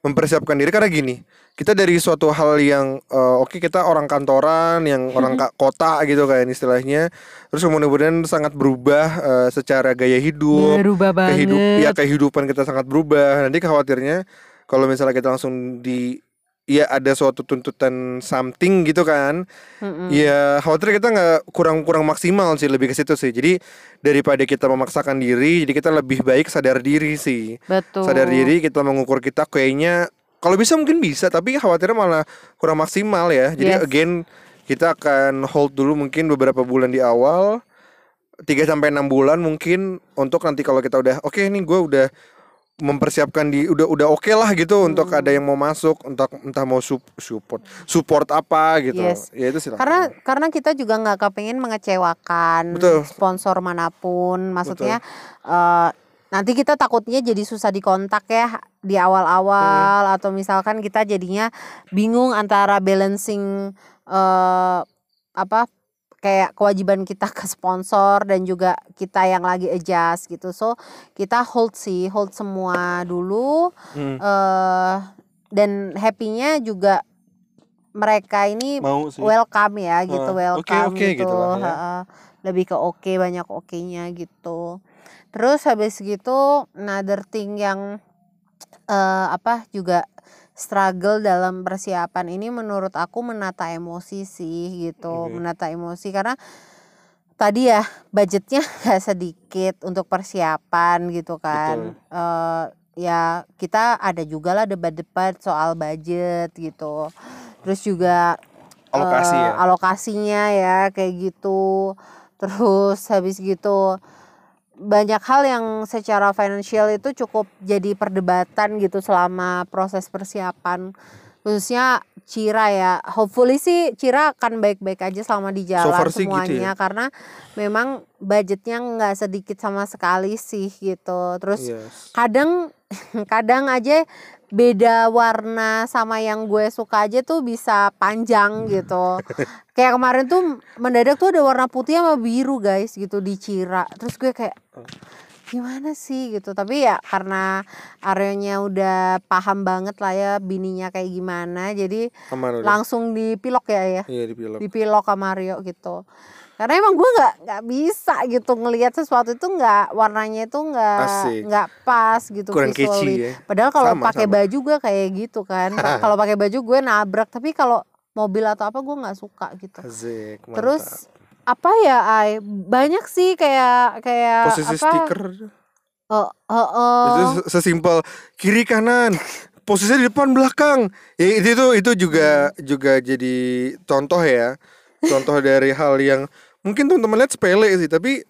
mempersiapkan diri karena gini. Kita dari suatu hal yang eh, oke kita orang kantoran, yang orang kota gitu kan istilahnya. Terus kemudian sangat berubah eh, secara gaya hidup, Berubah banget. kehidup ya kehidupan kita sangat berubah. Nanti khawatirnya kalau misalnya kita langsung di ya ada suatu tuntutan something gitu kan. Mm-mm. Ya khawatir kita nggak kurang kurang maksimal sih lebih ke situ sih. Jadi daripada kita memaksakan diri, jadi kita lebih baik sadar diri sih. Betul. Sadar diri kita mengukur kita kayaknya kalau bisa mungkin bisa tapi khawatirnya malah kurang maksimal ya. Jadi Yes. again kita akan hold dulu mungkin beberapa bulan di awal 3 sampai 6 bulan mungkin untuk nanti kalau kita udah oke nih gue udah mempersiapkan di udah udah oke lah gitu untuk Hmm. ada yang mau masuk entah entah mau sup- support support apa gitu Yes. ya itu silakan Karena karena kita juga nggak kepingin mengecewakan Betul. sponsor mana pun. Maksudnya eh, nanti kita takutnya jadi susah dikontak ya di awal-awal atau misalkan kita jadinya bingung antara balancing eh apa kayak kewajiban kita ke sponsor dan juga kita yang lagi adjust gitu. So kita hold sih, hold semua dulu Hmm, eh dan happy-nya juga mereka ini mau sih welcome ya gitu oke, welcome oke gitu, gitu lah ya. heeh. lebih ke oke banyak oke-nya gitu terus habis gitu another thing yang eh apa juga struggle dalam persiapan ini menurut aku menata emosi sih gitu. Oke. menata emosi karena tadi ya budgetnya <laughs> gak sedikit untuk persiapan gitu kan. Eh ya kita ada juga lah debat-debat soal budget gitu. Terus juga alokasi ya. alokasinya ya kayak gitu. Terus habis gitu banyak hal yang secara financial itu cukup jadi perdebatan gitu selama proses persiapan khususnya Cira ya hopefully sih Cira akan baik-baik aja selama di jalan far sih gitu semuanya ya. karena memang budgetnya nggak sedikit sama sekali sih gitu terus Yes. kadang <laughs> kadang aja beda warna sama yang gue suka aja tuh bisa panjang gitu. Kayak kemarin tuh mendadak tuh ada warna putih sama biru guys gitu di Cira. Terus gue kayak gimana sih? gitu. Tapi ya karena Aryonya udah paham banget lah ya bininya kayak gimana jadi aman langsung dipilok ya ya? Iya dipilok. Dipilok sama Mario gitu karena emang gue nggak nggak bisa gitu ngelihat sesuatu itu nggak warnanya itu nggak nggak pas gitu kurang visually. catchy ya. Padahal kalau pakai baju gue kayak gitu kan. <laughs> Kalau pakai baju gue nabrak tapi kalau mobil atau apa gue nggak suka gitu. Asik, mantap. terus apa ya Ai? Banyak sih kayak kayak posisi apa? stiker. Oh, oh, oh. itu se- sesimpel kiri kanan posisinya di depan belakang. Ya, itu itu itu juga Hmm. juga jadi contoh ya. Contoh dari hal yang mungkin teman-teman lihat sepele sih tapi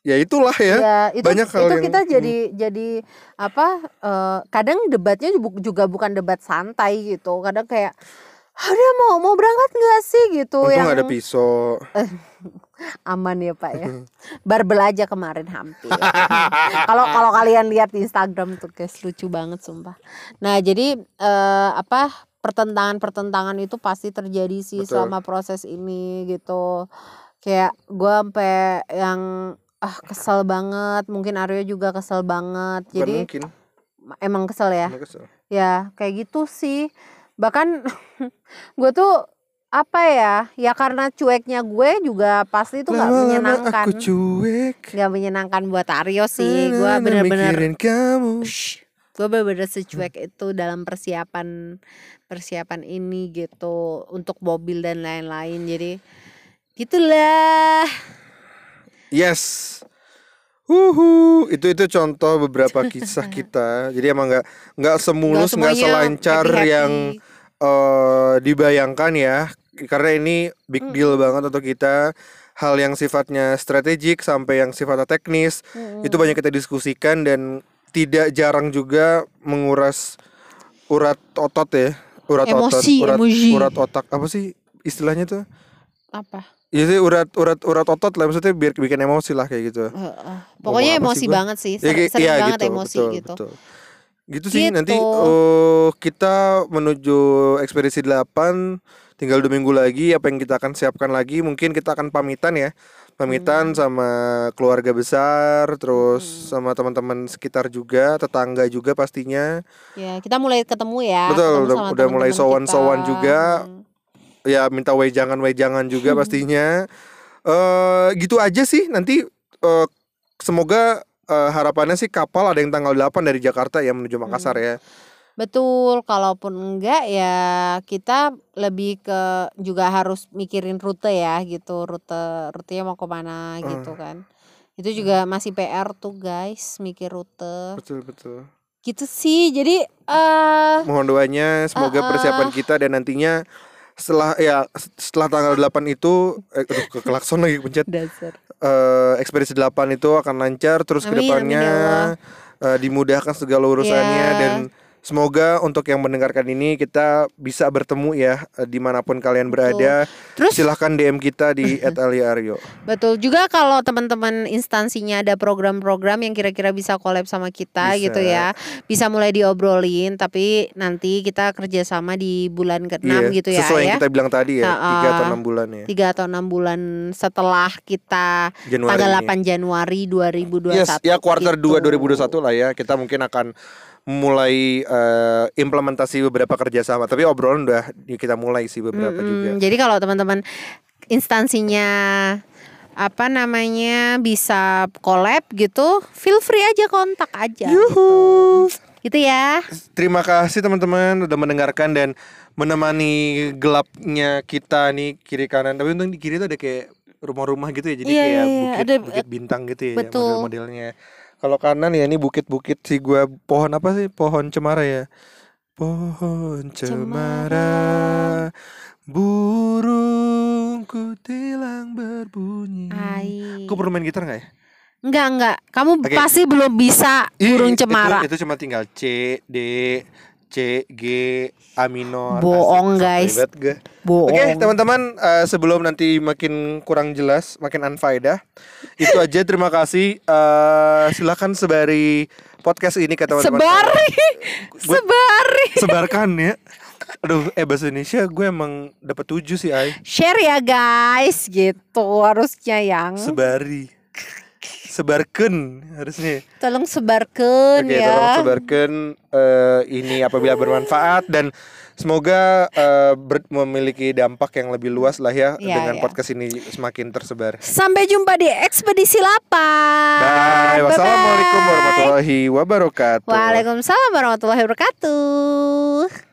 ya itulah ya, Ya, itu, banyak hal itu yang- kita hmm. jadi jadi apa eh, kadang debatnya ju- juga bukan debat santai gitu. Kadang kayak ada mau mau berangkat nggak sih? gitu untung yang ada pisau. <laughs> Aman ya pak ya. Barbel aja kemarin hampir. <laughs> Kalau kalau kalian lihat di Instagram tuh guys lucu banget sumpah. Nah jadi eh, apa pertentangan pertentangan itu pasti terjadi sih Betul. selama proses ini gitu kayak gua sampai yang ah kesel banget. Mungkin Aryo juga kesel banget. Bukan jadi mungkin. emang kesel ya? Emang kesel. ya kayak gitu sih. Bahkan <laughs> gue tuh apa ya ya karena cueknya gue juga pasti itu nggak menyenangkan. aku cuek. Nggak menyenangkan buat Aryo sih. Gue bener-bener kamu. Gue bener-bener secuek itu dalam persiapan persiapan ini gitu. Untuk mobil dan lain-lain. Jadi gitulah Yes. Uhu, itu itu contoh beberapa kisah <laughs> kita. Jadi emang nggak nggak semulus, nggak selancar happy-happy. yang eh dibayangkan ya. Karena ini big deal banget untuk kita. Hal yang sifatnya strategik sampai yang sifatnya teknis Mm-mm. itu banyak kita diskusikan dan tidak jarang juga menguras urat otot ya. Urat Emosi, otot, urat, urat otak apa sih istilahnya tuh? apa Iya sih urat urat urat otot lah maksudnya biar bikin emosi lah kayak gitu. Heeh. pokoknya apa sih emosi gua? banget sih Ya, ser- kayak- sering iya, banget gitu, emosi betul, gitu betul. Gitu sih nanti Gitu. oh, kita menuju ekspedisi 8 tinggal dua minggu lagi apa yang kita akan siapkan lagi mungkin kita akan pamitan ya Hmm. pamitan sama keluarga besar terus sama teman-teman sekitar juga tetangga juga pastinya Ya, kita mulai ketemu ya. Betul, ketemu udah- udah mulai sowan-sowan juga. Hmm. Ya minta wejangan wejangan juga pastinya eh gitu aja sih nanti eh semoga eh, harapannya sih kapal ada yang tanggal 8 dari Jakarta ya menuju Makassar Hmm. ya Betul, kalaupun enggak ya kita lebih ke juga harus mikirin rute ya gitu, rute rutenya mau ke mana gitu kan. Itu juga masih PR tuh guys, mikir rute. Betul betul. Gitu sih. Jadi eh Mohon doanya semoga Uh-uh. persiapan kita dan nantinya setelah ya setelah tanggal 8 itu eh aduh ke klakson lagi pencet Dasar. eh ekspedisi 8 itu akan lancar terus Amin, ke depannya amin ya eh, dimudahkan segala urusannya Yeah. dan semoga untuk yang mendengarkan ini kita bisa bertemu ya eh, di mana pun kalian berada terus silahkan DM kita di <laughs> @aliaryo betul juga kalau teman-teman instansinya ada program-program yang kira-kira bisa collab sama kita Bisa. gitu ya. Bisa mulai diobrolin tapi nanti kita kerjasama di bulan ke-6 Iya, gitu ya sesuai yang ya. kita bilang tadi ya tiga atau enam bulan ya tiga atau enam bulan setelah kita Januari tanggal ini. 8 Januari 2021 Yes, ya kuarter gitu. 2 2021 lah ya. Kita mungkin akan mulai eh, implementasi beberapa kerjasama. Tapi obrolan udah kita mulai sih beberapa Mm-mm. juga. Jadi kalau teman-teman instansinya apa namanya bisa collab gitu, feel free aja kontak aja. Yuhu. Gitu ya. Terima kasih teman-teman udah mendengarkan dan menemani gelapnya kita nih kiri kanan. Tapi untung di kiri tuh ada kayak rumah-rumah gitu ya. Jadi Iya, kayak iya, iya. bukit, Ada- bukit bintang gitu ya Betul. model-modelnya. Kalau kanan ya ini bukit-bukit sih gua pohon apa sih? Pohon cemara ya. Pohon cemara, burung kutilang berbunyi. Ai. Aku perlu main gitar nggak ya? Enggak, enggak. Kamu Oke. pasti belum bisa burung itu- cemara. Itu, cuma tinggal C, D, C, G, A minor. Bohong, Asik, guys. Bohong. Oke teman-teman eh, sebelum nanti makin kurang jelas, makin unfaedah, itu aja terima kasih. Eh, silakan sebari podcast ini ke teman-teman. Sebari. Gue- Sebari. Sebarkan ya. Aduh, eh bahasa Indonesia gue emang dapat tujuh sih, Ay. Share ya guys, gitu harusnya yang. Sebari. Sebarkan harusnya. Tolong sebarkan Oke, ya. tolong sebarkan eh, ini apabila bermanfaat dan semoga eh, ber- memiliki dampak yang lebih luas lah ya Iya, dengan iya. podcast ini semakin tersebar. Sampai jumpa di ekspedisi 8. Bye. Wassalamualaikum warahmatullahi wabarakatuh. Waalaikumsalam warahmatullahi wabarakatuh.